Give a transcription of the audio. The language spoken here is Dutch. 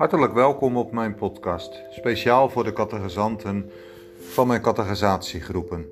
Hartelijk welkom op mijn podcast, speciaal voor de catechizanten van mijn catechisatiegroepen.